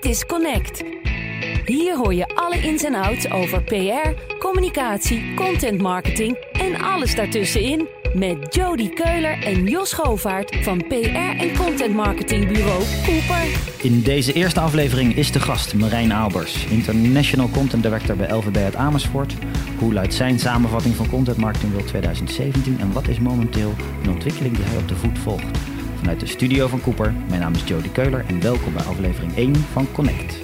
Dit is Connect. Hier hoor je alle ins en outs over PR, communicatie, content marketing en alles daartussenin. Met Jody Keuler en Jos Govaert van PR en content marketingbureau Cooper. In deze eerste aflevering is de gast Marijn Albers, International Content Director bij LVB uit Amersfoort. Hoe luidt zijn samenvatting van Content Marketing World 2017 en wat is momenteel een ontwikkeling die hij op de voet volgt? Vanuit de studio van Cooper, mijn naam is Jody Keuler en welkom bij aflevering 1 van Connect.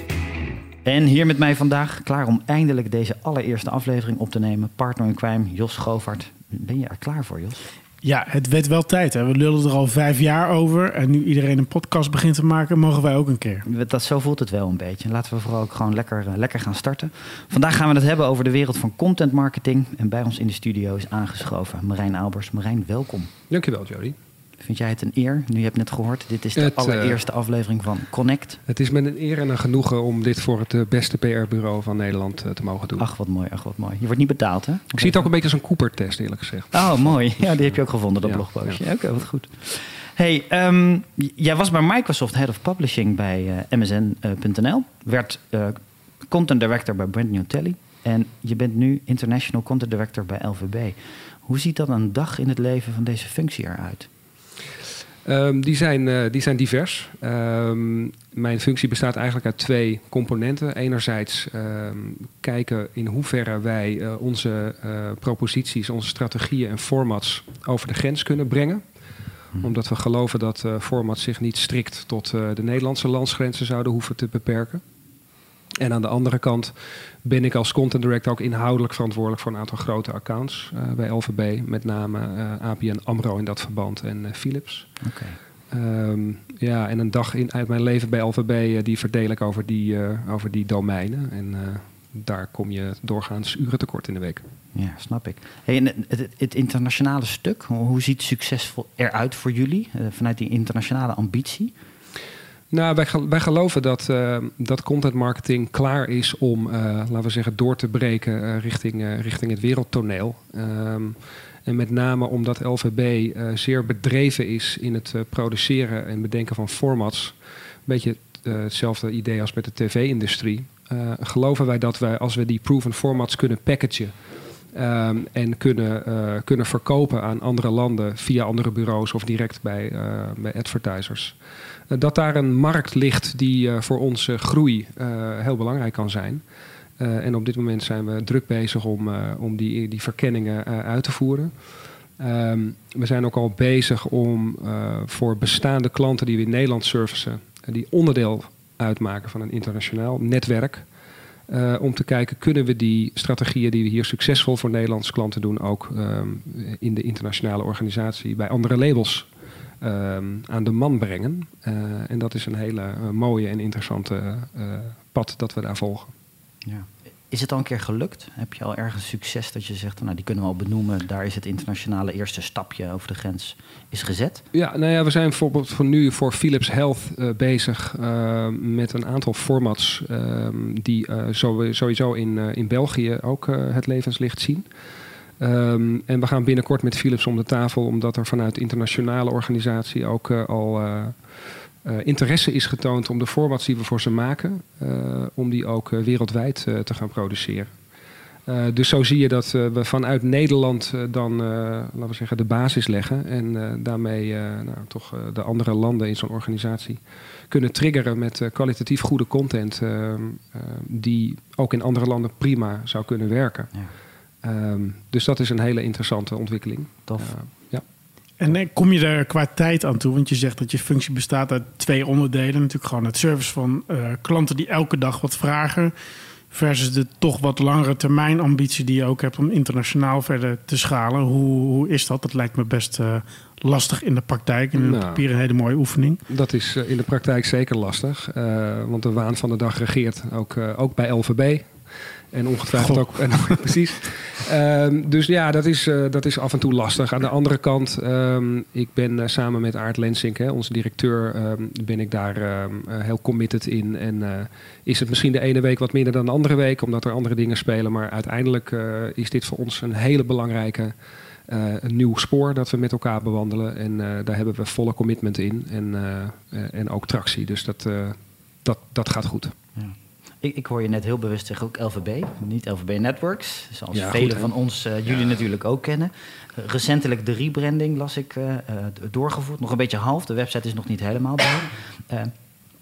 En hier met mij vandaag, klaar om eindelijk deze allereerste aflevering op te nemen, partner in crime Jos Govaert. Ben je er klaar voor, Jos? Ja, het werd wel tijd. Hè? We lullen er al vijf jaar over. En nu iedereen een podcast begint te maken, mogen wij ook een keer. Dat, zo voelt het wel een beetje. Laten we vooral ook gewoon lekker, uh, lekker gaan starten. Vandaag gaan we het hebben over de wereld van content marketing. En bij ons in de studio is aangeschoven Marijn Albers. Marijn, welkom. Dankjewel, Jody. Vind jij het een eer? Nu je hebt net gehoord, dit is de het, allereerste uh, aflevering van Connect. Het is met een eer en een genoegen om dit voor het uh, beste PR-bureau van Nederland uh, te mogen doen. Ach, wat mooi, ach, wat mooi. Je wordt niet betaald, hè? Ik zie het ook een beetje als een Cooper-test, eerlijk gezegd. Oh, mooi. Ja, die heb je ook gevonden, dat ja, blogpostje. Ja. Oké, okay, wat goed. Hey, um, jij was bij Microsoft Head of Publishing bij MSN.nl. werd Content Director bij Brand New Telly. En je bent nu International Content Director bij LVB. Hoe ziet dan een dag in het leven van deze functie eruit? Um, die, zijn, uh, die zijn divers. Um, mijn functie bestaat eigenlijk uit twee componenten. Enerzijds um, kijken in hoeverre wij uh, onze uh, proposities, onze strategieën en formats over de grens kunnen brengen. Hmm. Omdat we geloven dat formats zich niet strikt tot de Nederlandse landsgrenzen zouden hoeven te beperken. En aan de andere kant ben ik als content director ook inhoudelijk verantwoordelijk voor een aantal grote accounts uh, bij LVB. Met name uh, APN AMRO in dat verband en uh, Philips. Okay. Um, ja, en een dag in, uit mijn leven bij LVB die verdeel ik over die, over die domeinen. En daar kom je doorgaans uren tekort in de week. Ja, snap ik. Hey, en het, het, internationale stuk, hoe ziet succesvol eruit voor jullie vanuit die internationale ambitie? Nou, wij, wij geloven dat, uh, dat content marketing klaar is om, uh, laten we zeggen, door te breken uh, richting, richting het wereldtoneel. Um, en met name omdat LVB zeer bedreven is in het produceren en bedenken van formats. Een beetje hetzelfde idee als met de tv-industrie. geloven wij dat wij, als we die proven formats kunnen packagen. Um, en kunnen, kunnen verkopen aan andere landen via andere bureaus of direct bij, bij advertisers dat daar een markt ligt die uh, voor onze groei uh, heel belangrijk kan zijn. en op dit moment zijn we druk bezig om, om die, die verkenningen uit te voeren. Um, we zijn ook al bezig om voor bestaande klanten die we in Nederland servicen, die onderdeel uitmaken van een internationaal netwerk. om te kijken, kunnen we die strategieën die we hier succesvol voor Nederlandse klanten doen, ook um, in de internationale organisatie bij andere labels aan de man brengen. Uh, en dat is een hele uh, mooie en interessante uh, pad dat we daar volgen. Ja. Is het al een keer gelukt? Heb je al ergens succes dat je zegt, nou die kunnen we al benoemen, daar is het internationale eerste stapje over de grens is gezet? Ja, nou ja, we zijn bijvoorbeeld voor nu voor Philips Health uh, bezig uh, met een aantal formats um, die uh, sowieso in, in België ook het levenslicht zien. Um, en we gaan binnenkort met Philips om de tafel, omdat er vanuit internationale organisatie ook uh, al uh, uh, interesse is getoond om de formats die we voor ze maken, om die ook wereldwijd te gaan produceren. dus zo zie je dat we vanuit Nederland dan, laten we zeggen, de basis leggen en daarmee nou, toch de andere landen in zo'n organisatie kunnen triggeren met kwalitatief goede content ehm, die ook in andere landen prima zou kunnen werken. Ja. Um, dus dat is een hele interessante ontwikkeling. Tof. Uh, ja. En kom je er qua tijd aan toe? Want je zegt dat je functie bestaat uit twee onderdelen. Natuurlijk gewoon het service van uh, klanten die elke dag wat vragen. Versus de toch wat langere termijn ambitie die je ook hebt om internationaal verder te schalen. Hoe, hoe is dat? Dat lijkt me best uh, lastig in de praktijk. In nou, papier een hele mooie oefening. Dat is in de praktijk zeker lastig. want de waan van de dag regeert ook, ook bij LVB. En ongetwijfeld ook. En, precies. Um, dus ja, dat is, uh, dat is af en toe lastig. Aan de andere kant, um, ik ben uh, samen met Aart Lensink, hè, onze directeur, um, ben ik daar uh, heel committed in. En is het misschien de ene week wat minder dan de andere week, omdat er andere dingen spelen. Maar uiteindelijk is dit voor ons een hele belangrijke. een nieuw spoor dat we met elkaar bewandelen. En daar hebben we volle commitment in. En, en ook tractie. Dus dat, dat, dat gaat goed. Ik, ik hoor je net heel bewust zeggen ook LVB, niet LVB Networks. Zoals Ja, velen van ons, eh, jullie natuurlijk ook kennen. Recentelijk de rebranding las ik eh, doorgevoerd. Nog een beetje half, de website is nog niet helemaal bij.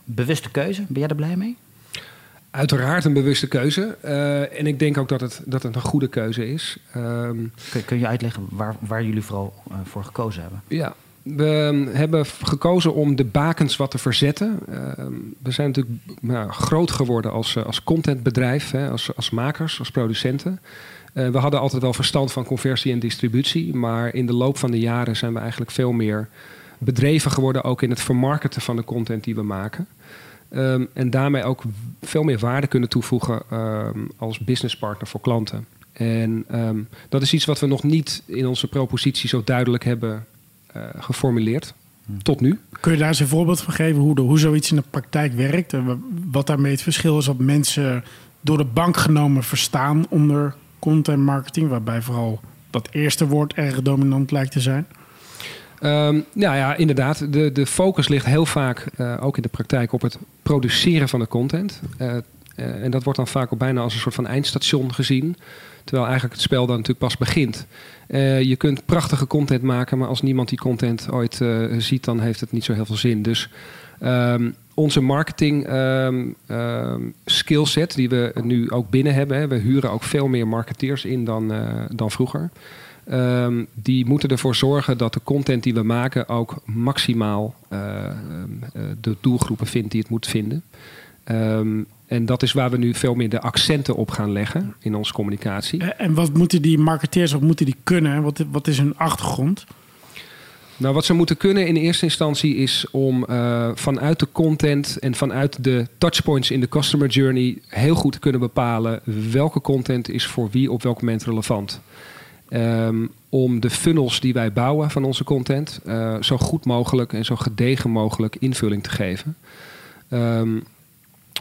Bewuste keuze, ben jij er blij mee? Uiteraard een bewuste keuze. En ik denk ook dat het, dat het een goede keuze is. Ehm, Kun, kun je uitleggen waar, waar jullie vooral voor gekozen hebben? Ja, we hebben f- gekozen om de bakens wat te verzetten. Ehm, we zijn natuurlijk nou, groot geworden als, eh, als contentbedrijf, hè, als, als makers, als producenten. Eh, we hadden altijd wel verstand van conversie en distributie, maar in de loop van de jaren zijn we eigenlijk veel meer bedreven geworden, ook in het vermarkten van de content die we maken. Ehm, en daarmee ook veel meer waarde kunnen toevoegen ehm, als businesspartner voor klanten. En ehm, dat is iets wat we nog niet in onze propositie zo duidelijk hebben geformuleerd. Tot nu. Kun je daar eens een voorbeeld van geven hoe, de, hoe zoiets in de praktijk werkt? En wa- wat daarmee het verschil is wat mensen door de bank genomen verstaan onder content marketing, waarbij vooral dat eerste woord erg dominant lijkt te zijn? Ehm, nou ja, inderdaad. De, de focus ligt heel vaak, eh, ook in de praktijk, op het produceren van de content. Eh, eh, en dat wordt dan vaak ook bijna als een soort van eindstation gezien. Terwijl eigenlijk het spel dan natuurlijk pas begint. Eh, je kunt prachtige content maken, maar als niemand die content ooit eh, ziet, dan heeft het niet zo heel veel zin. Dus ehm, onze marketing ehm, ehm, skillset, die we nu ook binnen hebben, we huren ook veel meer marketeers in dan, eh, dan vroeger. Die moeten ervoor zorgen dat de content die we maken ook maximaal de doelgroepen vindt die het moet vinden. Ehm, en dat is waar we nu veel meer de accenten op gaan leggen in onze communicatie. Eh, En wat moeten die marketeers, wat moeten die kunnen? Wat, wat is hun achtergrond? Nou, wat ze moeten kunnen in eerste instantie is om eh, vanuit de content en vanuit de touchpoints in de customer journey heel goed te kunnen bepalen welke content is voor wie op welk moment relevant. Ehm, om de funnels die wij bouwen van onze content eh, zo goed mogelijk en zo gedegen mogelijk invulling te geven. Ehm,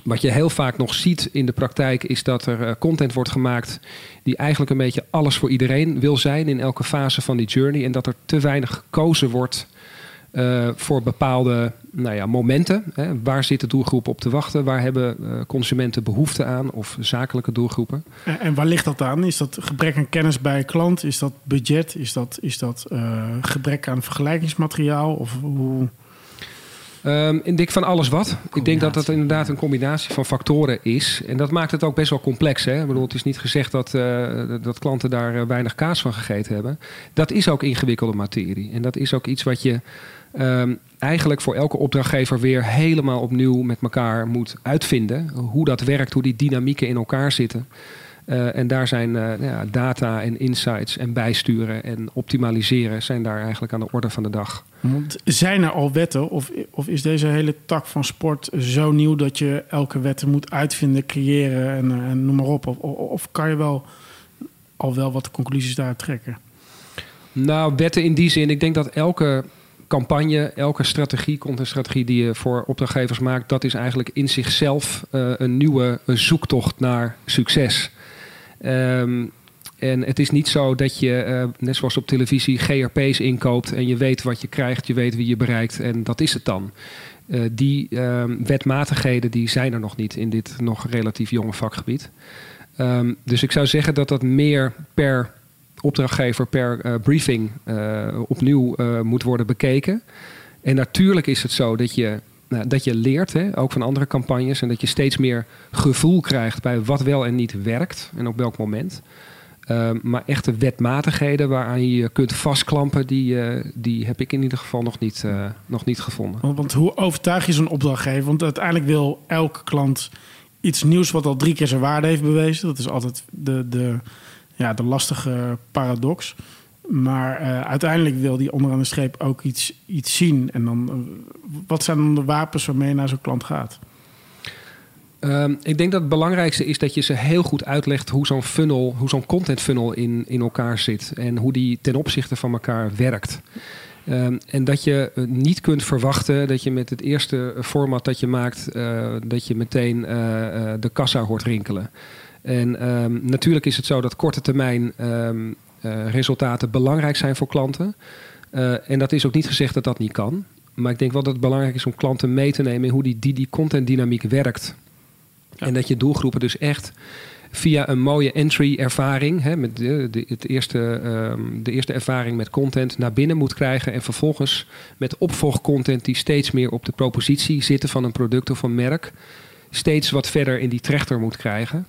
wat je heel vaak nog ziet in de praktijk is dat er eh, content wordt gemaakt die eigenlijk een beetje alles voor iedereen wil zijn in elke fase van die journey. En dat er te weinig gekozen wordt eh, voor bepaalde nou ja, momenten. Hè. Waar zit de doelgroep op te wachten? Waar hebben eh, consumenten behoefte aan? Of zakelijke doelgroepen? En, waar ligt dat aan? Is dat gebrek aan kennis bij klant? Is dat budget? Is dat, is dat gebrek aan vergelijkingsmateriaal? Of hoe... Ehm, ik denk van alles wat. Ik denk dat dat inderdaad een combinatie van factoren is. En dat maakt het ook best wel complex. Hè? Ik bedoel, het is niet gezegd dat, eh, dat klanten daar eh, weinig kaas van gegeten hebben. Dat is ook ingewikkelde materie. En dat is ook iets wat je ehm, eigenlijk voor elke opdrachtgever weer helemaal opnieuw met elkaar moet uitvinden. Hoe dat werkt, hoe die dynamieken in elkaar zitten. Eh, en daar zijn eh, nou ja, data en insights en bijsturen en optimaliseren zijn daar eigenlijk aan de orde van de dag. Want zijn er al wetten? Of, of is deze hele tak van sport zo nieuw dat je elke wet moet uitvinden, creëren en, eh, en noem maar op? Of, of, kan je wel al wel wat conclusies daaruit trekken? Nou, wetten in die zin. Ik denk dat elke campagne, elke strategie, contentstrategie die je voor opdrachtgevers maakt, dat is eigenlijk in zichzelf een nieuwe zoektocht naar succes. Ehm, en het is niet zo dat je, eh, net zoals op televisie, GRP's inkoopt en je weet wat je krijgt, je weet wie je bereikt en dat is het dan. Eh, die ehm, wetmatigheden die zijn er nog niet in dit nog relatief jonge vakgebied. Ehm, dus ik zou zeggen dat dat meer per opdrachtgever, per eh, briefing opnieuw moet worden bekeken. En natuurlijk is het zo dat je, nou, dat je leert, hè, ook van andere campagnes, en dat je steeds meer gevoel krijgt bij wat wel en niet werkt en op welk moment. Ehm, maar echte wetmatigheden waaraan je je kunt vastklampen, die, eh, die heb ik in ieder geval nog niet, eh, nog niet gevonden. Want, want hoe overtuig je zo'n opdrachtgever? Want uiteindelijk wil elke klant iets nieuws wat al drie keer zijn waarde heeft bewezen. Dat is altijd de, de, ja, de lastige paradox. Maar eh, uiteindelijk wil die onderaan de streep ook iets, iets zien. En dan, eh, wat zijn dan de wapens waarmee je naar zo'n klant gaat? Ehm, ik denk dat het belangrijkste is dat je ze heel goed uitlegt hoe zo'n funnel, hoe zo'n content funnel in, in elkaar zit en hoe die ten opzichte van elkaar werkt. Ehm, en dat je eh, niet kunt verwachten dat je met het eerste format dat je maakt, dat je meteen de kassa hoort rinkelen. En ehm, natuurlijk is het zo dat korte termijn resultaten belangrijk zijn voor klanten. Eh, en dat is ook niet gezegd dat dat niet kan. maar ik denk wel dat het belangrijk is om klanten mee te nemen in hoe die, die, die contentdynamiek werkt. Ja. En dat je doelgroepen dus echt via een mooie entry-ervaring, hè, met de, de, het eerste, ehm, de eerste ervaring met content, naar binnen moet krijgen. En vervolgens met opvolgcontent die steeds meer op de propositie zitten van een product of een merk, steeds wat verder in die trechter moet krijgen.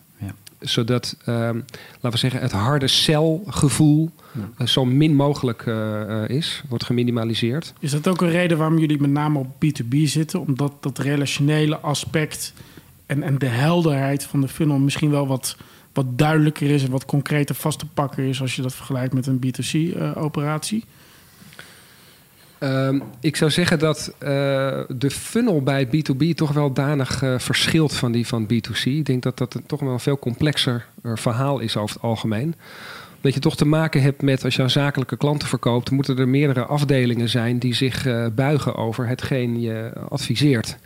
Zodat, ehm, laten we zeggen, het harde celgevoel eh, zo min mogelijk eh, eh, is, wordt geminimaliseerd. Is dat ook een reden waarom jullie met name op B2B zitten? Omdat dat relationele aspect en, en de helderheid van de funnel misschien wel wat, wat duidelijker is en wat concreter vast te pakken is als je dat vergelijkt met een B2C-operatie? Ehm, ik zou zeggen dat eh, de funnel bij B2B toch wel danig eh, verschilt van die van B2C. Ik denk dat dat een, toch wel een veel complexer eh, verhaal is over het algemeen. Dat je toch te maken hebt met, als je aan zakelijke klanten verkoopt, moeten er meerdere afdelingen zijn die zich buigen over hetgeen je adviseert.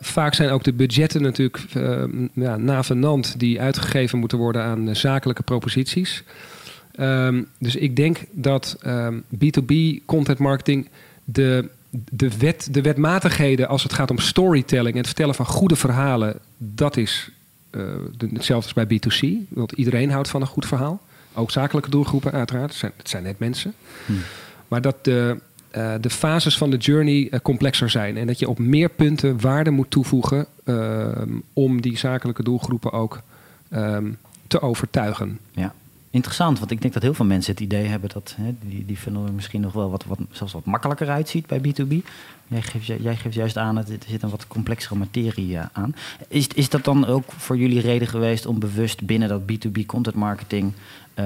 Vaak zijn ook de budgetten natuurlijk eh, ja, navenant die uitgegeven moeten worden aan zakelijke proposities. Ehm, dus ik denk dat ehm, B2B content marketing de, de, wet, de wetmatigheden als het gaat om storytelling en het vertellen van goede verhalen, dat is eh, de- hetzelfde als bij B2C. Want iedereen houdt van een goed verhaal. Ook zakelijke doelgroepen uiteraard. Het zijn, het zijn net mensen. Maar dat de, eh, de fases van de journey eh, complexer zijn. En dat je op meer punten waarde moet toevoegen ehm, om die zakelijke doelgroepen ook ehm, te overtuigen. Ja. Interessant, want ik denk dat heel veel mensen het idee hebben dat hè, die, die funnel er misschien nog wel wat, wat, zelfs wat makkelijker uitziet bij B2B. Jij geeft, jij geeft juist aan dat er zit een wat complexere materie eh, aan. Is, is dat dan ook voor jullie reden geweest om bewust binnen dat B2B content marketing eh,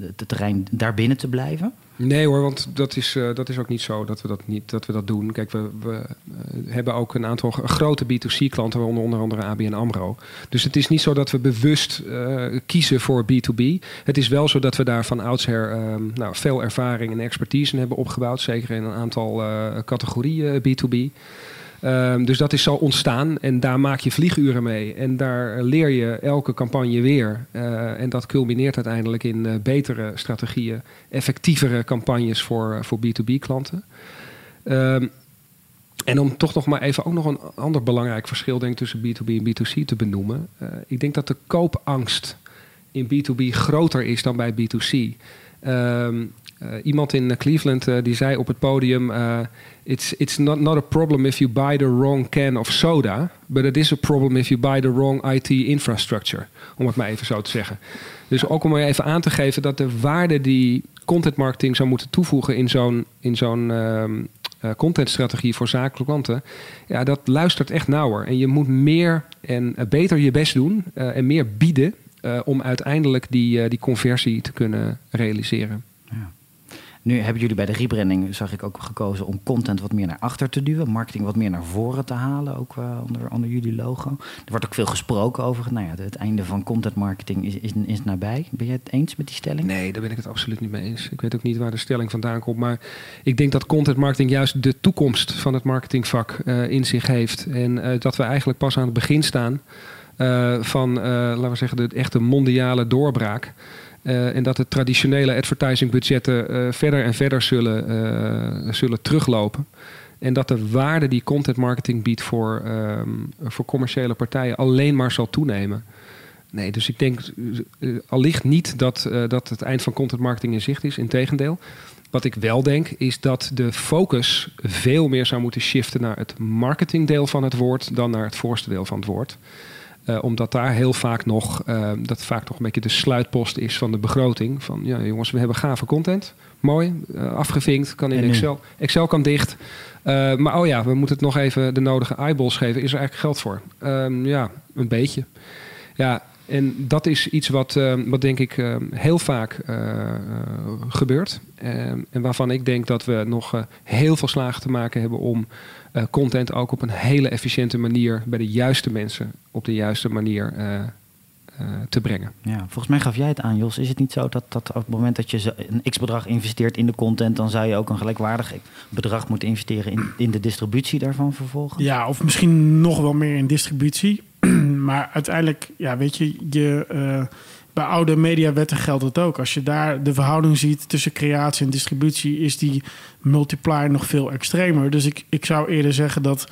het terrein daarbinnen te blijven? Nee hoor, want dat is, eh, dat is ook niet zo dat we dat, niet, dat, we dat doen. Kijk, we, we eh, hebben ook een aantal grote B2C-klanten, waaronder onder andere ABN AMRO. Dus het is niet zo dat we bewust eh, kiezen voor B2B. Het is wel zo dat we daar van oudsher ehm, nou, veel ervaring en expertise in hebben opgebouwd. Zeker in een aantal categorieën B2B. Ehm, dus dat is zo ontstaan en daar maak je vlieguren mee. En daar leer je elke campagne weer. Eh, en dat culmineert uiteindelijk in eh, betere strategieën, effectievere campagnes voor, eh, voor B2B-klanten. Ehm, en om toch nog maar even ook nog een ander belangrijk verschil denk tussen B2B en B2C te benoemen. Ik denk dat de koopangst in B2B groter is dan bij B2C. Ehm, eh, iemand in Cleveland eh, die zei op het podium: eh, It's, it's not, not a problem if you buy the wrong can of soda, but it is a problem if you buy the wrong IT infrastructure. Om het maar even zo te zeggen. Dus ook om even aan te geven dat de waarde die content marketing zou moeten toevoegen in zo'n in zo'n ehm, eh, contentstrategie voor zakelijke klanten, ja, dat luistert echt nauwer. En je moet meer en eh, beter je best doen eh, en meer bieden eh, om uiteindelijk die, eh, die conversie te kunnen realiseren. Nu hebben jullie bij de rebranding, zag ik ook gekozen om content wat meer naar achter te duwen, marketing wat meer naar voren te halen, ook eh, onder, onder jullie logo. Er wordt ook veel gesproken over, nou ja, het einde van content marketing is, is, is nabij. Ben je het eens met die stelling? Nee, daar ben ik het absoluut niet mee eens. Ik weet ook niet waar de stelling vandaan komt. Maar ik denk dat content marketing juist de toekomst van het marketingvak eh, in zich heeft. En eh, dat we eigenlijk pas aan het begin staan van, laten we zeggen, de echte mondiale doorbraak. Eh, en dat de traditionele advertising-budgetten eh, verder en verder zullen, eh, zullen teruglopen. En dat de waarde die content marketing biedt voor, ehm, voor commerciële partijen alleen maar zal toenemen. Nee, dus ik denk allicht niet dat, dat het eind van content marketing in zicht is. Integendeel. Wat ik wel denk is dat de focus veel meer zou moeten shiften naar het marketingdeel van het woord dan naar het voorste deel van het woord. Eh, omdat daar heel vaak nog, eh, dat vaak nog een beetje de sluitpost is van de begroting. Van ja, jongens, we hebben gave content. Mooi, eh, afgevinkt, kan in? Excel. Excel kan dicht. Maar oh ja, we moeten het nog even de nodige eyeballs geven. Is er eigenlijk geld voor? Ehm, ja, een beetje. Ja, en dat is iets wat, eh, wat denk ik eh, heel vaak gebeurt. Ehm, en waarvan ik denk dat we nog heel veel slagen te maken hebben om eh, content ook op een hele efficiënte manier bij de juiste mensen op de juiste manier eh, eh, te brengen. Ja, volgens mij gaf jij het aan, Jos. Is het niet zo dat, dat op het moment dat je een x-bedrag investeert in de content, dan zou je ook een gelijkwaardig bedrag moeten investeren in, in de distributie daarvan vervolgens? Ja, of misschien nog wel meer in distributie. maar uiteindelijk, ja, weet je, je eh, bij oude mediawetten geldt het ook. Als je daar de verhouding ziet tussen creatie en distributie, is die multiplier nog veel extremer. Dus ik, ik zou eerder zeggen dat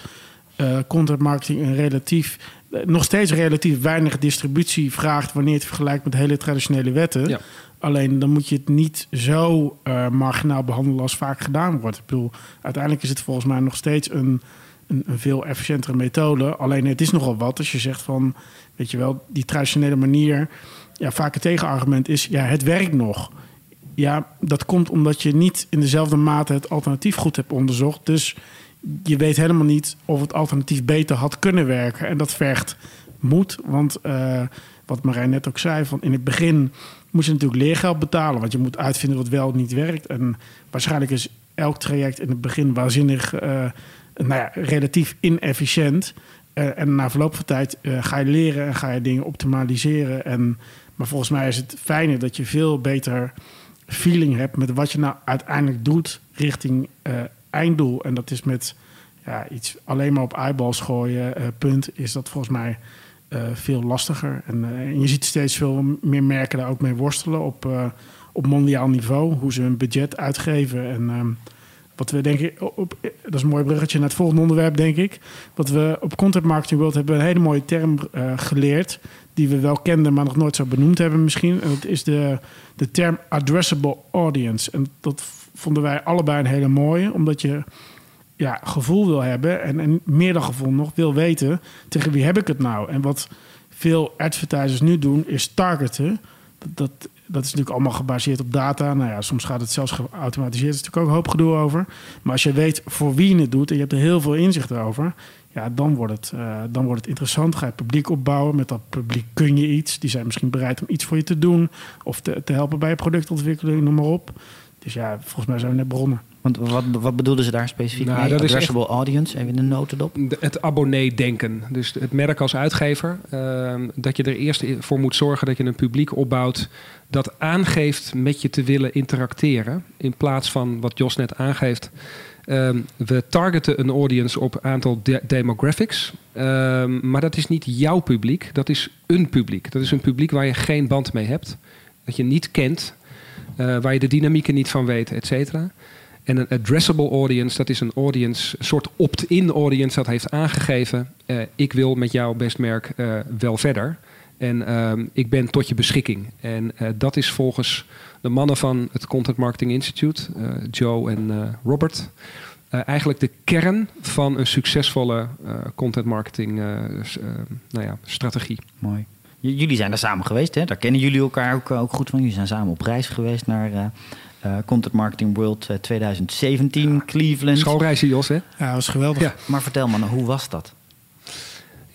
uh, content marketing een relatief, eh, nog steeds relatief weinig distributie vraagt wanneer je het vergelijkt met hele traditionele wetten. Ja. Alleen dan moet je het niet zo uh, marginaal behandelen als vaak gedaan wordt. Ik bedoel, uiteindelijk is het volgens mij nog steeds een, een, een, veel efficiëntere methode. Alleen het is nogal wat als je zegt van, weet je wel, die traditionele manier. Ja, vaak het tegenargument is, ja, het werkt nog. Ja, dat komt omdat je niet in dezelfde mate het alternatief goed hebt onderzocht. Dus je weet helemaal niet of het alternatief beter had kunnen werken. En dat vergt moed. Want uh, wat Marijn net ook zei, van in het begin moet je natuurlijk leergeld betalen. Want je moet uitvinden wat wel niet werkt. En waarschijnlijk is elk traject in het begin waanzinnig, uh, nou ja, relatief inefficiënt. Uh, en na verloop van tijd ga je leren en ga je dingen optimaliseren. En, maar volgens mij is het fijner dat je veel beter feeling hebt met wat je nou uiteindelijk doet richting einddoel. En dat is met ja, iets alleen maar op eyeballs gooien, uh, punt, is dat volgens mij uh, veel lastiger. En, en, je ziet steeds veel meer merken daar ook mee worstelen op, op mondiaal niveau. Hoe ze hun budget uitgeven. En um, wat we denk ik, op, dat is een mooi bruggetje naar het volgende onderwerp, denk ik. Wat we op Content Marketing World hebben een hele mooie term geleerd. Die we wel kenden, maar nog nooit zo benoemd hebben misschien. En dat is de, de term addressable audience. En dat vonden wij allebei een hele mooie, omdat je ja, gevoel wil hebben en, en meer dan gevoel nog wil weten tegen wie heb ik het nou. En wat veel advertisers nu doen is targeten. Dat, dat, is natuurlijk allemaal gebaseerd op data. Nou ja, soms gaat het zelfs geautomatiseerd. Er is natuurlijk ook een hoop gedoe over. Maar als je weet voor wie je het doet en je hebt er heel veel inzicht over, ja, dan wordt het, uh, dan wordt het interessant. Ga je publiek opbouwen. Met dat publiek kun je iets. Die zijn misschien bereid om iets voor je te doen of te, te helpen bij je productontwikkeling, noem maar op. Dus ja, volgens mij zijn we net begonnen. Want wat, wat bedoelden ze daar specifiek nou, mee? Dat Addressable is echt audience, even in de notendop. Het abonnee-denken. Dus het merk als uitgever. Uh, dat je er eerst voor moet zorgen dat je een publiek opbouwt... dat aangeeft met je te willen interacteren. In plaats van wat Jos net aangeeft... Um, we targeten een audience op aantal de demographics. Um, maar dat is niet jouw publiek, dat is een publiek. Dat is een publiek waar je geen band mee hebt. Dat je niet kent. Uh, waar je de dynamieken niet van weet, et cetera. En een addressable audience, dat is een audience, een soort opt-in audience dat heeft aangegeven: uh, ik wil met jouw bestmerk uh, wel verder. En uh, ik ben tot je beschikking. En dat is volgens de mannen van het Content Marketing Institute, Joe en Robert, eigenlijk de kern van een succesvolle content marketing nou ja, strategie. Mooi. Jullie zijn daar samen geweest, hè? daar kennen jullie elkaar ook, ook goed van. Jullie zijn samen op reis geweest naar uh, Content Marketing World 2017, ja. Cleveland. Schoolreisje, Jos, hè? Ja, dat was geweldig. Ja. Maar vertel me, hoe was dat?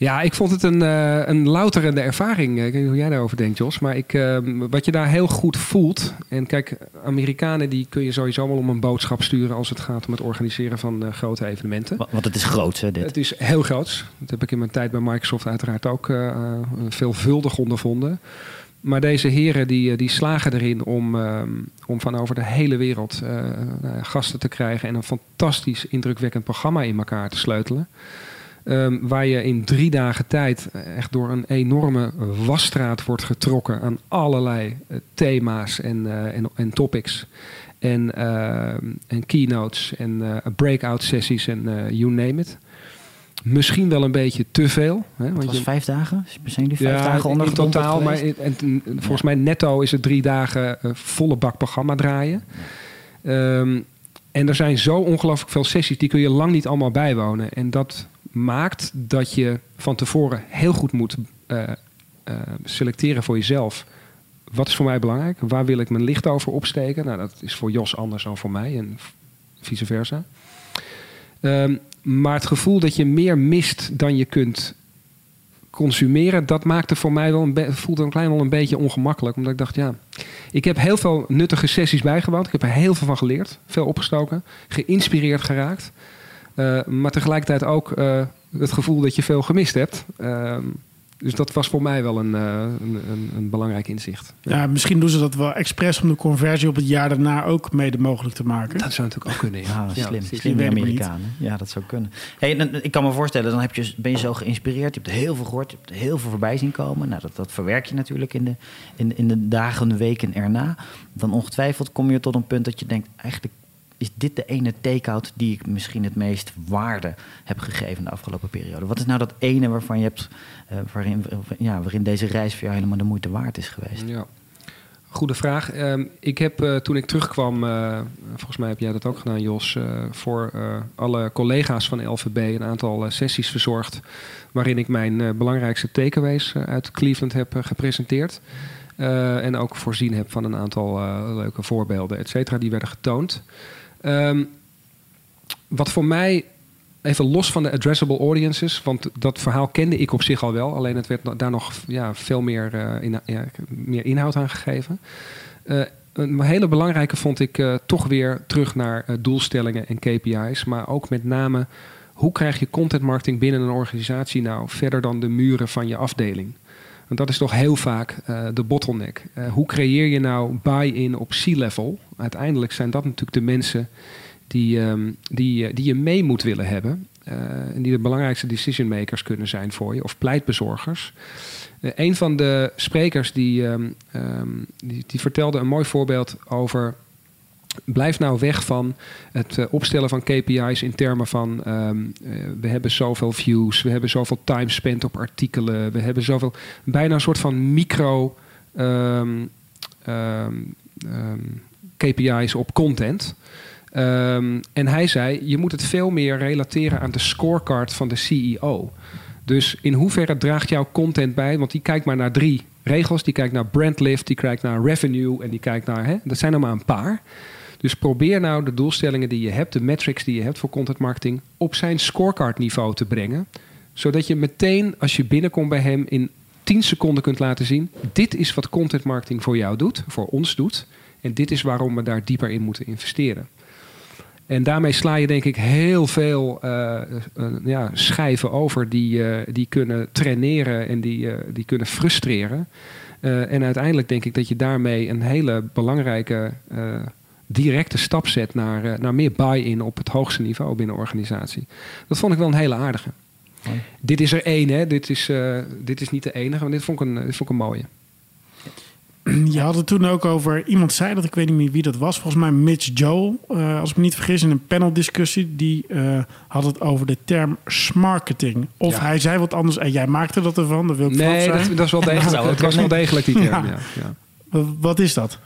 Ja, ik vond het een, uh, een louterende ervaring. Ik weet niet hoe jij daarover denkt, Jos. Maar ik, uh, wat je daar heel goed voelt... En kijk, Amerikanen die kun je sowieso wel om een boodschap sturen... als het gaat om het organiseren van uh, grote evenementen. Want het is groot, hè, dit? Het is heel groot. Dat heb ik in mijn tijd bij Microsoft uiteraard ook veelvuldig ondervonden. Maar deze heren die, eh, die slagen erin om, uh, om van over de hele wereld gasten te krijgen en een fantastisch indrukwekkend programma in elkaar te sleutelen. Um, waar je in drie dagen tijd echt door een enorme wasstraat wordt getrokken aan allerlei uh, thema's en, en, en, topics. En, ehm, en keynotes en breakout sessies en you name it. Misschien wel een beetje te veel. Hè, want was je, vijf dagen? Zijn die vijf ja, dagen onder in totaal? Maar en, volgens mij netto is het drie dagen volle bak programma draaien. Um, en er zijn zo ongelooflijk veel sessies, die kun je lang niet allemaal bijwonen. En dat maakt dat je van tevoren heel goed moet uh, uh, selecteren voor jezelf. Wat is voor mij belangrijk? Waar wil ik mijn licht over opsteken? Nou, dat is voor Jos anders dan voor mij en vice versa. Um, maar het gevoel dat je meer mist dan je kunt consumeren, dat maakte voor mij wel een voelde een klein wel een beetje ongemakkelijk. Omdat ik dacht, ja, ik heb heel veel nuttige sessies bijgewoond. Ik heb er heel veel van geleerd, veel opgestoken, geïnspireerd geraakt. Uh, maar tegelijkertijd ook uh, het gevoel dat je veel gemist hebt. Uh, dus dat was voor mij wel een, uh, een, een, een, belangrijk inzicht. Ja. misschien doen ze dat wel expres om de conversie op het jaar daarna ook mede mogelijk te maken. Dat zou natuurlijk ook kunnen. Ja, ja slim. Ja, slim Amerikanen. Ja, dat zou kunnen. Hey, ik kan me voorstellen, dan heb je, ben je zo geïnspireerd. Je hebt heel veel gehoord, je hebt heel veel voorbij zien komen. Nou, dat, dat verwerk je natuurlijk in de, in, in de dagen, weken erna. Dan ongetwijfeld kom je tot een punt dat je denkt, eigenlijk is dit de ene take-out die ik misschien het meest waarde heb gegeven de afgelopen periode? Wat is nou dat ene waarvan je hebt, uh, waarin, ja, waarin deze reis voor jou helemaal de moeite waard is geweest? Ja. Goede vraag. Ehm, ik heb uh, toen ik terugkwam, uh, volgens mij heb jij dat ook gedaan, Jos, voor alle collega's van LVB een aantal sessies verzorgd. Waarin ik mijn belangrijkste takeaways uit Cleveland heb gepresenteerd. en ook voorzien heb van een aantal leuke voorbeelden, et cetera, die werden getoond. Um, wat voor mij, even los van de addressable audiences, want dat verhaal kende ik op zich al wel, alleen het werd daar nog ja, veel meer, uh, in, ja, meer inhoud aan gegeven. Uh, een hele belangrijke vond ik uh, toch weer terug naar doelstellingen en KPI's, maar ook met name hoe krijg je content marketing binnen een organisatie nou verder dan de muren van je afdeling? Want dat is toch heel vaak uh, de bottleneck. Uh, hoe creëer je nou buy-in op C-level? Uiteindelijk zijn dat natuurlijk de mensen die, um, die, uh, die je mee moet willen hebben. en die de belangrijkste decision makers kunnen zijn voor je, of pleitbezorgers. een van de sprekers die, um, um, die, die vertelde een mooi voorbeeld over Blijf nou weg van het uh, opstellen van KPI's in termen van um, uh, we hebben zoveel views, we hebben zoveel time spent op artikelen, we hebben zoveel bijna een soort van micro um, um, KPI's op content. en hij zei: je moet het veel meer relateren aan de scorecard van de CEO. Dus in hoeverre draagt jouw content bij? Want die kijkt maar naar drie regels. Die kijkt naar brandlift, die kijkt naar revenue en die kijkt naar. Hè, dat zijn er maar een paar. Dus probeer nou de doelstellingen die je hebt, de metrics die je hebt voor content marketing, op zijn scorecard niveau te brengen. Zodat je meteen als je binnenkomt bij hem in 10 seconden kunt laten zien: dit is wat content marketing voor jou doet, voor ons doet. En dit is waarom we daar dieper in moeten investeren. En daarmee sla je denk ik heel veel uh, uh, ja, schijven over die, die kunnen traineren en die, die kunnen frustreren. en uiteindelijk denk ik dat je daarmee een hele belangrijke directe stap zet naar, uh, naar meer buy-in op het hoogste niveau binnen de organisatie. Dat vond ik wel een hele aardige. Dit is er één, hè? Dit, is, uh, dit is niet de enige, maar dit vond ik een, dit vond ik een mooie. Je had het toen ook over, iemand zei dat, ik weet niet meer wie dat was, volgens mij Mitch Joel, uh, als ik me niet vergis, in een paneldiscussie, die uh, had het over de term smarketing. Of ja. hij zei wat anders en jij maakte dat ervan, dat wil ik Nee, dat, dat, is wel degelijk, het was wel degelijk die term, ja. ja. Wat is dat?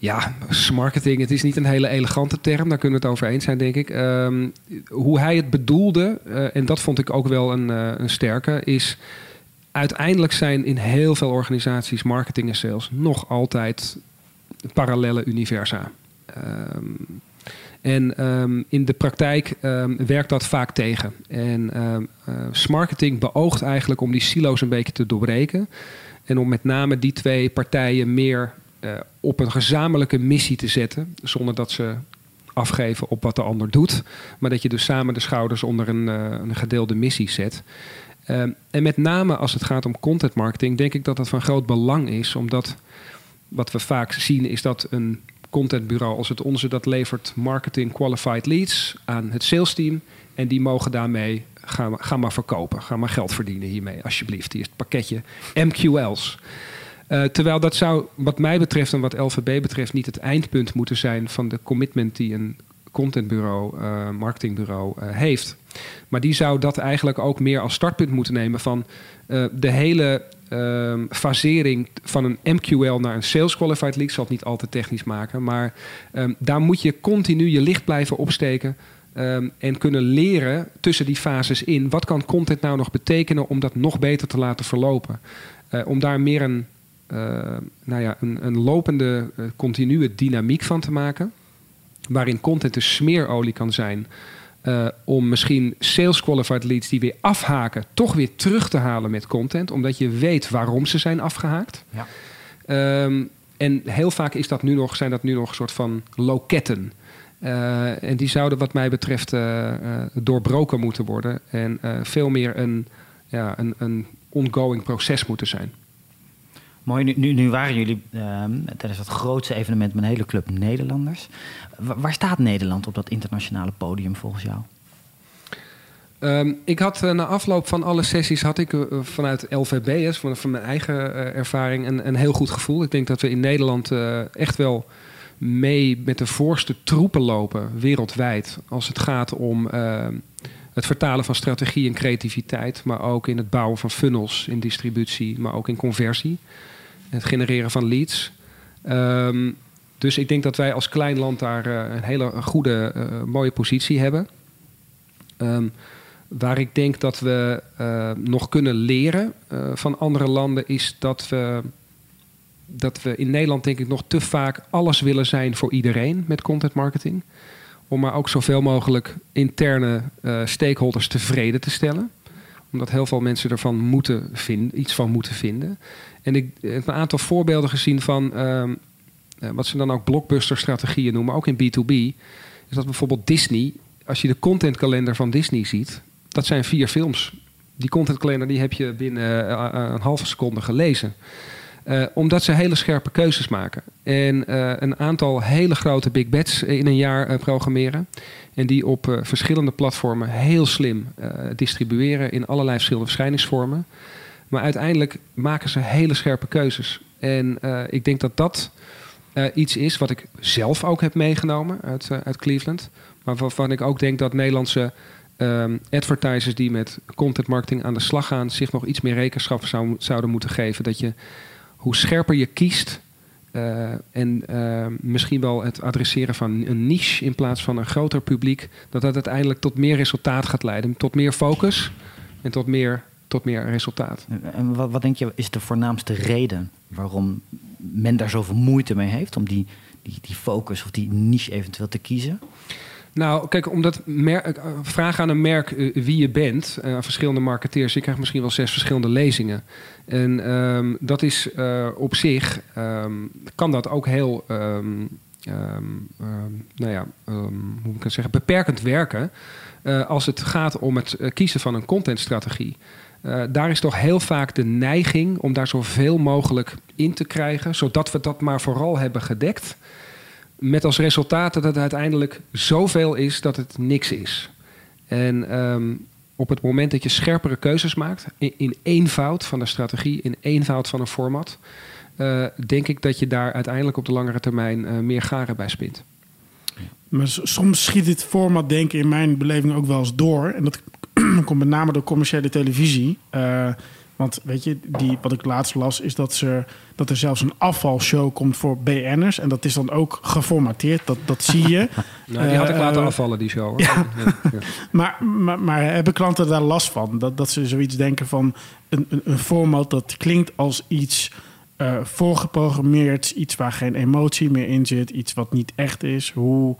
Ja, marketing, het is niet een hele elegante term, daar kunnen we het over eens zijn, denk ik. Um, hoe hij het bedoelde, uh, en dat vond ik ook wel een, uh, een sterke, is uiteindelijk zijn in heel veel organisaties marketing en sales nog altijd parallele universa. Um, en um, in de praktijk werkt dat vaak tegen. En uh, marketing beoogt eigenlijk om die silo's een beetje te doorbreken. En om met name die twee partijen meer op een gezamenlijke missie te zetten. Zonder dat ze afgeven op wat de ander doet. Maar dat je dus samen de schouders onder een, uh, een gedeelde missie zet. Uh, en met name als het gaat om content marketing, denk ik dat dat van groot belang is. Omdat wat we vaak zien is dat een contentbureau als het onze, dat levert marketing qualified leads aan het sales team. En die mogen daarmee, ga, ga maar verkopen. Ga maar geld verdienen hiermee, alsjeblieft. Hier is het pakketje MQL's. Uh, terwijl dat zou, wat mij betreft en wat LVB betreft, niet het eindpunt moeten zijn van de commitment die een contentbureau, uh, marketingbureau uh, heeft. Maar die zou dat eigenlijk ook meer als startpunt moeten nemen van de hele ehm, fasering van een MQL naar een Sales Qualified Lead. Ik zal het niet altijd technisch maken, maar um, daar moet je continu je licht blijven opsteken. Um, en kunnen leren tussen die fases in. Wat kan content nou nog betekenen om dat nog beter te laten verlopen? om daar meer een nou ja, een, een lopende, uh, continue dynamiek van te maken. Waarin content een smeerolie kan zijn. Uh, om misschien sales qualified leads die weer afhaken, toch weer terug te halen met content. Omdat je weet waarom ze zijn afgehaakt. Ja. Um, en heel vaak is dat nu nog, zijn dat nu nog een soort van loketten. Uh, en die zouden wat mij betreft uh, doorbroken moeten worden. En veel meer een, ja, een, een ongoing proces moeten zijn. Mooi, nu, nu, waren jullie ehm, tijdens dat grootste evenement met een hele club Nederlanders. Wa- waar staat Nederland op dat internationale podium volgens jou? Ehm, ik had eh, na afloop van alle sessies had ik eh, vanuit LVB's, van, mijn eigen eh, ervaring, een, een heel goed gevoel. Ik denk dat we in Nederland echt wel mee met de voorste troepen lopen wereldwijd. Als het gaat om het vertalen van strategie en creativiteit, maar ook in het bouwen van funnels in distributie, maar ook in conversie. Het genereren van leads. Ehm, dus ik denk dat wij als klein land daar eh, een hele goede, eh, mooie positie hebben. Ehm, waar ik denk dat we eh, nog kunnen leren van andere landen, is dat we, dat we in Nederland, denk ik, nog te vaak alles willen zijn voor iedereen met content marketing. Om maar ook zoveel mogelijk interne eh, stakeholders tevreden te stellen. Omdat heel veel mensen ervan moeten vinden, iets van moeten vinden. En ik heb een aantal voorbeelden gezien van ehm, eh, wat ze dan ook blockbuster-strategieën noemen, ook in B2B. Is dat bijvoorbeeld Disney, als je de contentkalender van Disney ziet, dat zijn vier films. Die contentkalender die heb je binnen eh, een halve seconde gelezen. Eh, omdat ze hele scherpe keuzes maken. En eh, een aantal hele grote big bets in een jaar eh, programmeren. En die op eh, verschillende platformen heel slim eh, distribueren in allerlei verschillende verschijningsvormen. Maar uiteindelijk maken ze hele scherpe keuzes. En eh, ik denk dat dat eh, iets is wat ik zelf ook heb meegenomen uit, eh, uit Cleveland. Maar waarvan ik ook denk dat Nederlandse ehm, advertisers die met content marketing aan de slag gaan, zich nog iets meer rekenschap zou, zouden moeten geven. Dat je hoe scherper je kiest. eh, en eh, misschien wel het adresseren van een niche in plaats van een groter publiek, dat dat uiteindelijk tot meer resultaat gaat leiden. Tot meer focus en tot meer, tot meer resultaat. En wat, wat denk je is de voornaamste reden waarom men daar zoveel moeite mee heeft om die, die, die focus of die niche eventueel te kiezen? Nou, kijk, omdat mer- eh, vraag aan een merk eh, wie je bent, eh, aan verschillende marketeers, je krijgt misschien wel zes verschillende lezingen. En ehm, dat is op zich, ehm, kan dat ook heel, ehm, nou ja, hoe moet ik het zeggen, beperkend werken. als het gaat om het kiezen van een contentstrategie. Eh, daar is toch heel vaak de neiging om daar zoveel mogelijk in te krijgen, zodat we dat maar vooral hebben gedekt. Met als resultaat dat het uiteindelijk zoveel is dat het niks is. En ehm, op het moment dat je scherpere keuzes maakt, in, in eenvoud van de strategie, in eenvoud van een format, eh, denk ik dat je daar uiteindelijk op de langere termijn eh, meer garen bij spint. Maar soms schiet dit format denken in mijn beleving ook wel eens door. En dat komt met name door commerciële televisie. Eh, want weet je, die, wat ik laatst las, is dat, ze, dat er zelfs een afvalshow komt voor BN'ers. En dat is dan ook geformateerd, dat, dat zie je. Nou, die had ik Eh, laten afvallen, die show. Hoor. ja. Ja, ja. Maar, maar, maar hebben klanten daar last van? Dat, dat ze zoiets denken van een, een, een format dat klinkt als iets eh, voorgeprogrammeerd, iets waar geen emotie meer in zit, iets wat niet echt is. Hoe,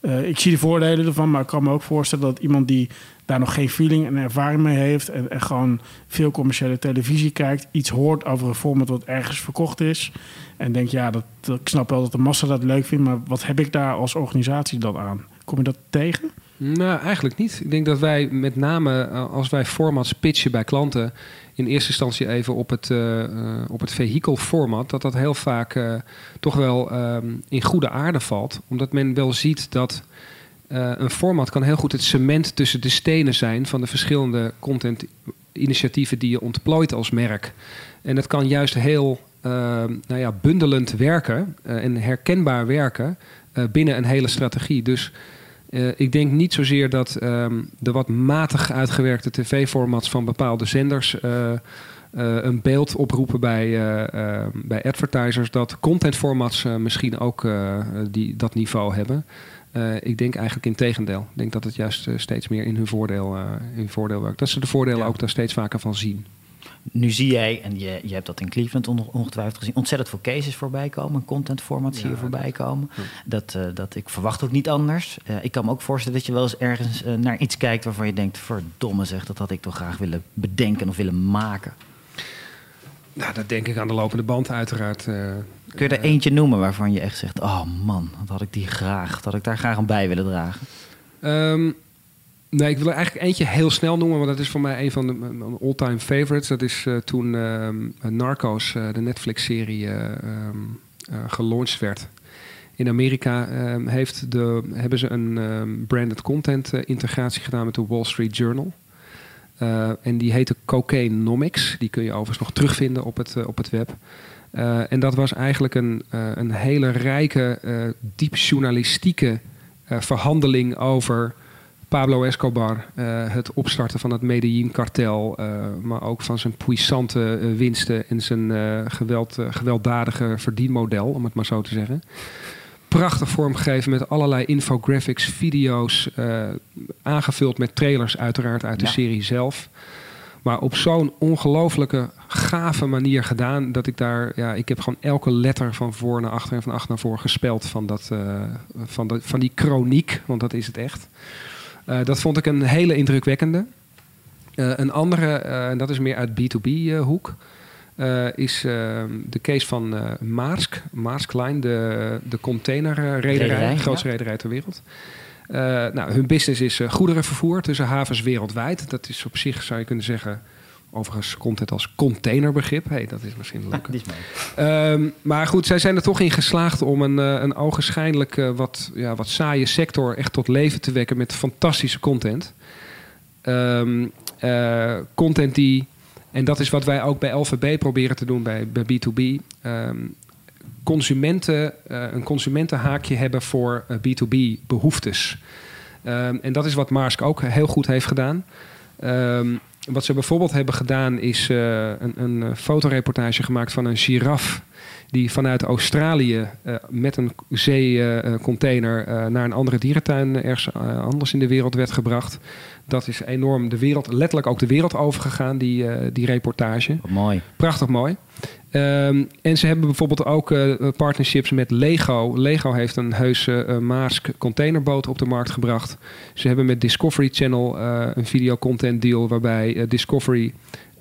eh, ik zie de voordelen ervan, maar ik kan me ook voorstellen dat iemand die daar nog geen feeling en ervaring mee heeft en, gewoon veel commerciële televisie kijkt, iets hoort over een format wat ergens verkocht is en denkt ja, dat, ik snap wel dat de massa dat leuk vindt, maar wat heb ik daar als organisatie dan aan? Kom je dat tegen? Nou, eigenlijk niet. Ik denk dat wij met name eh, als wij formats pitchen bij klanten, in eerste instantie even op het, eh, op het vehikelformat, dat dat heel vaak toch wel ehm, in goede aarde valt. Omdat men wel ziet dat eh, een format kan heel goed het cement tussen de stenen zijn van de verschillende contentinitiatieven die je ontplooit als merk. En het kan juist heel ehm, nou ja, bundelend werken eh, en herkenbaar werken eh, binnen een hele strategie. Dus eh, ik denk niet zozeer dat ehm, de wat matig uitgewerkte tv-formats van bepaalde zenders eh, eh, een beeld oproepen bij, eh, eh, bij advertisers, dat contentformats eh, misschien ook eh, die, dat niveau hebben. Eh, ik denk eigenlijk in tegendeel. Ik denk dat het juist eh, steeds meer in hun voordeel, eh, in hun voordeel werkt. Dat ze de voordelen Ja. ook daar steeds vaker van zien. Nu zie jij, en je, je hebt dat in Cleveland on- ongetwijfeld gezien, ontzettend veel cases voorbij komen, content formats zie je Ja, voorbij komen. ja. Dat, dat, ik verwacht ook niet anders. Ik kan me ook voorstellen dat je wel eens ergens naar iets kijkt waarvan je denkt, verdomme zeg, dat had ik toch graag willen bedenken of willen maken. Nou, dat denk ik aan de lopende band uiteraard. eh. Kun je er eentje noemen waarvan je echt zegt, oh man, wat had ik die graag, dat had ik daar graag aan bij willen dragen. Ehm, Nee, ik wil er eigenlijk eentje heel snel noemen, want dat is voor mij een van de all-time favorites. Dat is uh, toen uh, Narcos, uh, de Netflix-serie, um, gelaunched werd. In Amerika ehm, heeft de, hebben ze een branded content integratie gedaan met de Wall Street Journal. En die heette Cocainenomics. Die kun je overigens nog terugvinden op het, op het web. en dat was eigenlijk een, een hele rijke, diep journalistieke verhandeling over Pablo Escobar, het opstarten van het Medellin-kartel, maar ook van zijn puissante winsten en zijn geweld, gewelddadige verdienmodel, om het maar zo te zeggen. Prachtig vormgegeven met allerlei infographics, video's, aangevuld met trailers uiteraard uit de serie zelf. Maar op zo'n ongelooflijke, gave manier gedaan. Dat ik daar, ja, ik heb gewoon elke letter van voor naar achter en van achter naar voor gespeld van, dat, van, de, van die chroniek, want dat is het echt. Uh, dat vond ik een hele indrukwekkende. Een andere, en dat is meer uit B2B-hoek, is de case van Maersk. Maersk Line, de, de containerrederij, de grootste ja. rederij ter wereld. nou, hun business is goederenvervoer tussen havens wereldwijd. Dat is op zich, zou je kunnen zeggen, Overigens komt het als containerbegrip. Hey, dat is misschien leuk. um, maar goed, zij zijn er toch in geslaagd om een, uh, een ogenschijnlijk uh, wat, ja, wat saaie sector echt tot leven te wekken met fantastische content. Um, uh, content die, en dat is wat wij ook bij LVB proberen te doen bij, bij B2B. Um, ehm, consumenten, een consumentenhaakje hebben voor B2B behoeftes. en dat is wat Maersk ook heel goed heeft gedaan. Um, wat ze bijvoorbeeld hebben gedaan is uh, een, een, fotoreportage gemaakt van een giraf die vanuit Australië met een zeecontainer naar een andere dierentuin ergens anders in de wereld werd gebracht. Dat is enorm de wereld, letterlijk ook de wereld overgegaan, die, die reportage. mooi. Prachtig mooi. Um, en ze hebben bijvoorbeeld ook uh, partnerships met Lego. Lego heeft een heuse uh, Maersk containerboot op de markt gebracht. Ze hebben met Discovery Channel uh, een videocontent deal waarbij Discovery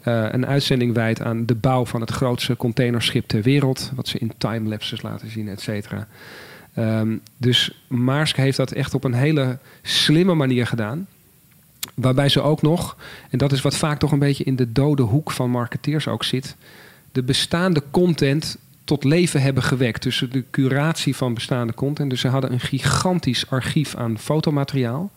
een uitzending wijdt aan de bouw van het grootste containerschip ter wereld. Wat ze in timelapses laten zien, et cetera. Um, dus Maersk heeft dat echt op een hele slimme manier gedaan. Waarbij ze ook nog, en dat is wat vaak toch een beetje in de dode hoek van marketeers ook zit de bestaande content tot leven hebben gewekt. Dus de curatie van bestaande content. Dus ze hadden een gigantisch archief aan fotomateriaal.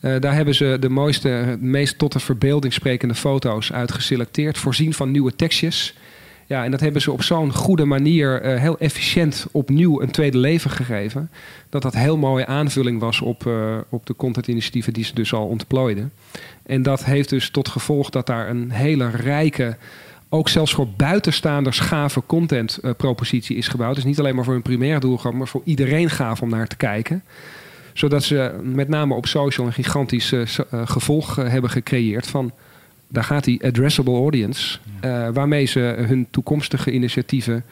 Uh, daar hebben ze de mooiste, meest tot de verbeelding sprekende foto's uit geselecteerd. Voorzien van nieuwe tekstjes. Ja, en dat hebben ze op zo'n goede manier uh, heel efficiënt opnieuw een tweede leven gegeven. Dat dat heel mooie aanvulling was op, uh, op de contentinitiatieven die ze dus al ontplooiden. En dat heeft dus tot gevolg dat daar een hele rijke ook zelfs voor buitenstaanders gave content uh, propositie is gebouwd. Dus niet alleen maar voor een primaire doelgroep, maar voor iedereen gaaf om naar te kijken. Zodat ze met name op social een gigantisch gevolg hebben gecreëerd van daar gaat die addressable audience, waarmee ze hun toekomstige initiatieven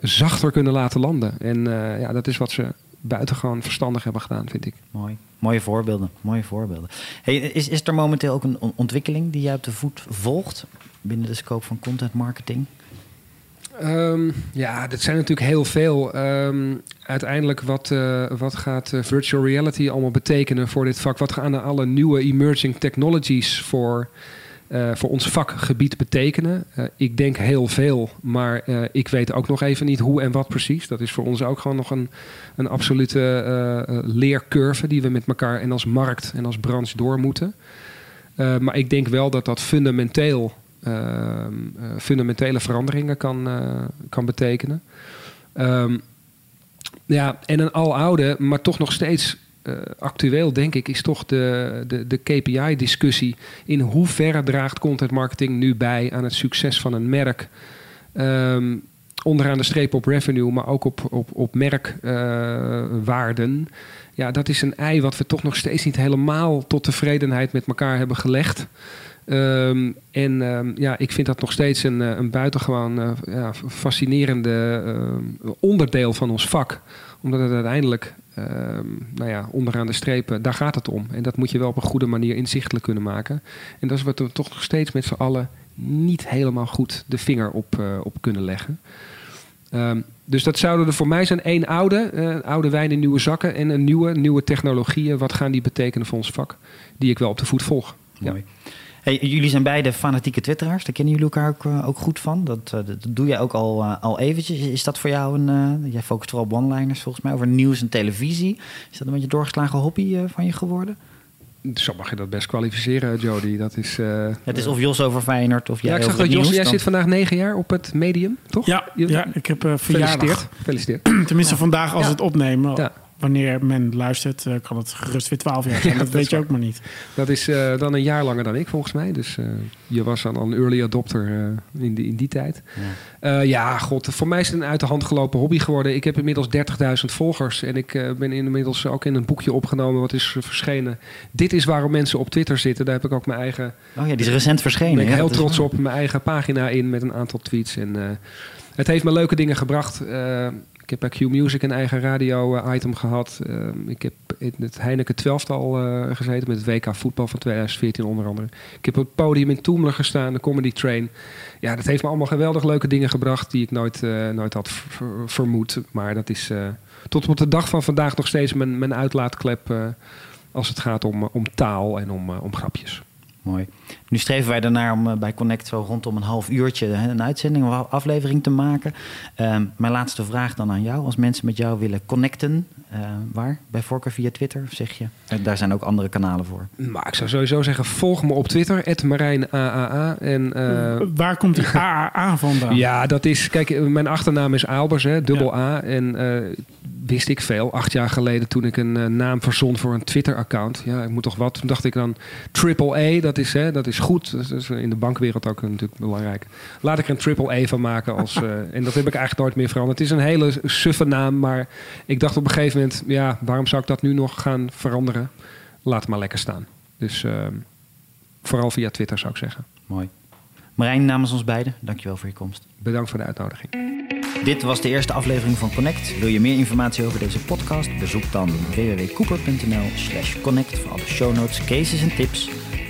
zachter kunnen laten landen. En ja, dat is wat ze buitengewoon verstandig hebben gedaan, vind ik. Mooi. Mooie voorbeelden. Mooie voorbeelden. Hey, is, is er momenteel ook een ontwikkeling die jij op de voet volgt binnen de scope van content marketing? Um, ja, dat zijn natuurlijk heel veel. Um, uiteindelijk, wat, uh, wat gaat uh, virtual reality allemaal betekenen voor dit vak? Wat gaan alle nieuwe emerging technologies voor, uh, voor ons vakgebied betekenen? ik denk heel veel, maar ik weet ook nog even niet hoe en wat precies. Dat is voor ons ook gewoon nog een, een absolute leercurve die we met elkaar en als markt en als branche door moeten. maar ik denk wel dat dat fundamenteel Ehm, eh, fundamentele veranderingen kan, eh, kan betekenen. Ehm, ja, en een aloude, maar toch nog steeds uh, actueel, denk ik, is toch de, de, de KPI-discussie. In hoeverre draagt content marketing nu bij aan het succes van een merk? Um, onderaan de streep op revenue, maar ook op, op, op merkwaarden. Ja, dat is een ei wat we toch nog steeds niet helemaal tot tevredenheid met elkaar hebben gelegd. Um, en um, ja, ik vind dat nog steeds een, eh, een buitengewoon uh, ja, fascinerende onderdeel van ons vak. Omdat het uiteindelijk, nou ja, onderaan de strepen, daar gaat het om. En dat moet je wel op een goede manier inzichtelijk kunnen maken. En dat is wat we toch nog steeds met z'n allen niet helemaal goed de vinger op, op kunnen leggen. Ehm, dus dat zouden er voor mij zijn één oude, eh, oude wijn in nieuwe zakken en een nieuwe, nieuwe technologieën. Wat gaan die betekenen voor ons vak? Die ik wel op de voet volg. Ja. Hey, jullie zijn beide fanatieke twitteraars. Daar kennen jullie elkaar ook, eh, ook goed van. Dat, eh, dat doe jij ook al, eh, al eventjes. Is dat voor jou een... eh, jij focust vooral op one-liners volgens mij over nieuws en televisie. Is dat een beetje doorgeslagen hobby eh, van je geworden? Zo mag je dat best kwalificeren, Jody. Dat is. eh, Het is of Jos over Feyenoord of jij ja, ik zag dat Jos, jij zit vandaag negen jaar op het medium, toch? Ja, ja ik heb eh verjaardag. Gefeliciteerd. Gefeliciteerd. Tenminste, vandaag als Ja. het opnemen. Ja. Wanneer men luistert, eh, kan het gerust weer 12 jaar zijn. Ja, dat dat weet je waar. ook maar niet. Dat is eh, dan een jaar langer dan ik, volgens mij. Dus eh, je was dan al een early adopter eh, in, die, in die tijd. Ja. Eh, ja, god, voor mij is het een uit de hand gelopen hobby geworden. Ik heb inmiddels 30.000 volgers. En ik eh, ben inmiddels ook in een boekje opgenomen wat is verschenen. Dit is waarom mensen op Twitter zitten. Daar heb ik ook mijn eigen... Oh ja, die is recent verschenen. ben ik ja, heel trots waar. op. Mijn eigen pagina in met een aantal tweets. En eh, het heeft me leuke dingen gebracht. Ik heb bij Q Music een eigen radio-item gehad. Eh, ik heb in het Heineken 12 al eh, gezeten met het WK voetbal van 2014 onder andere. Ik heb op het podium in Toemler gestaan, de Comedy Train. Ja, dat heeft me allemaal geweldig leuke dingen gebracht die ik nooit, eh, nooit had ver- vermoed. Maar dat is eh, tot op de dag van vandaag nog steeds mijn, mijn uitlaatklep als het gaat om, om taal en om, om grapjes. Mooi. Nu streven wij ernaar om eh, bij Connect zo rondom een half uurtje hè, een uitzending of aflevering te maken. Ehm, mijn laatste vraag dan aan jou. Als mensen met jou willen connecten, eh, waar? Bij voorkeur via Twitter, of zeg je? Eh, daar zijn ook andere kanalen voor. Maar ik zou sowieso zeggen, volg me op Twitter, @marijnaaa. En eh, Waar komt die AAA vandaan? ja, dat is, kijk, mijn achternaam is Albers, hè, dubbel A. En eh, wist ik veel, acht jaar geleden toen ik een naam verzon voor een Twitter-account. Ja, ik moet toch wat. Toen dacht ik dan, triple A, dat is, hè, dat is goed. Dat is in de bankwereld ook natuurlijk belangrijk. Laat ik er een triple A van maken. Als, eh, en dat heb ik eigenlijk nooit meer veranderd. Het is een hele suffe naam, maar ik dacht op een gegeven moment, ja, waarom zou ik dat nu nog gaan veranderen? Laat het maar lekker staan. Dus ehm, vooral via Twitter zou ik zeggen. Mooi. Marijn, namens ons beiden, dankjewel voor je komst. Bedankt voor de uitnodiging. Dit was de eerste aflevering van Connect. Wil je meer informatie over deze podcast? Bezoek dan www.cooper.nl slash connect voor alle show notes, cases en tips.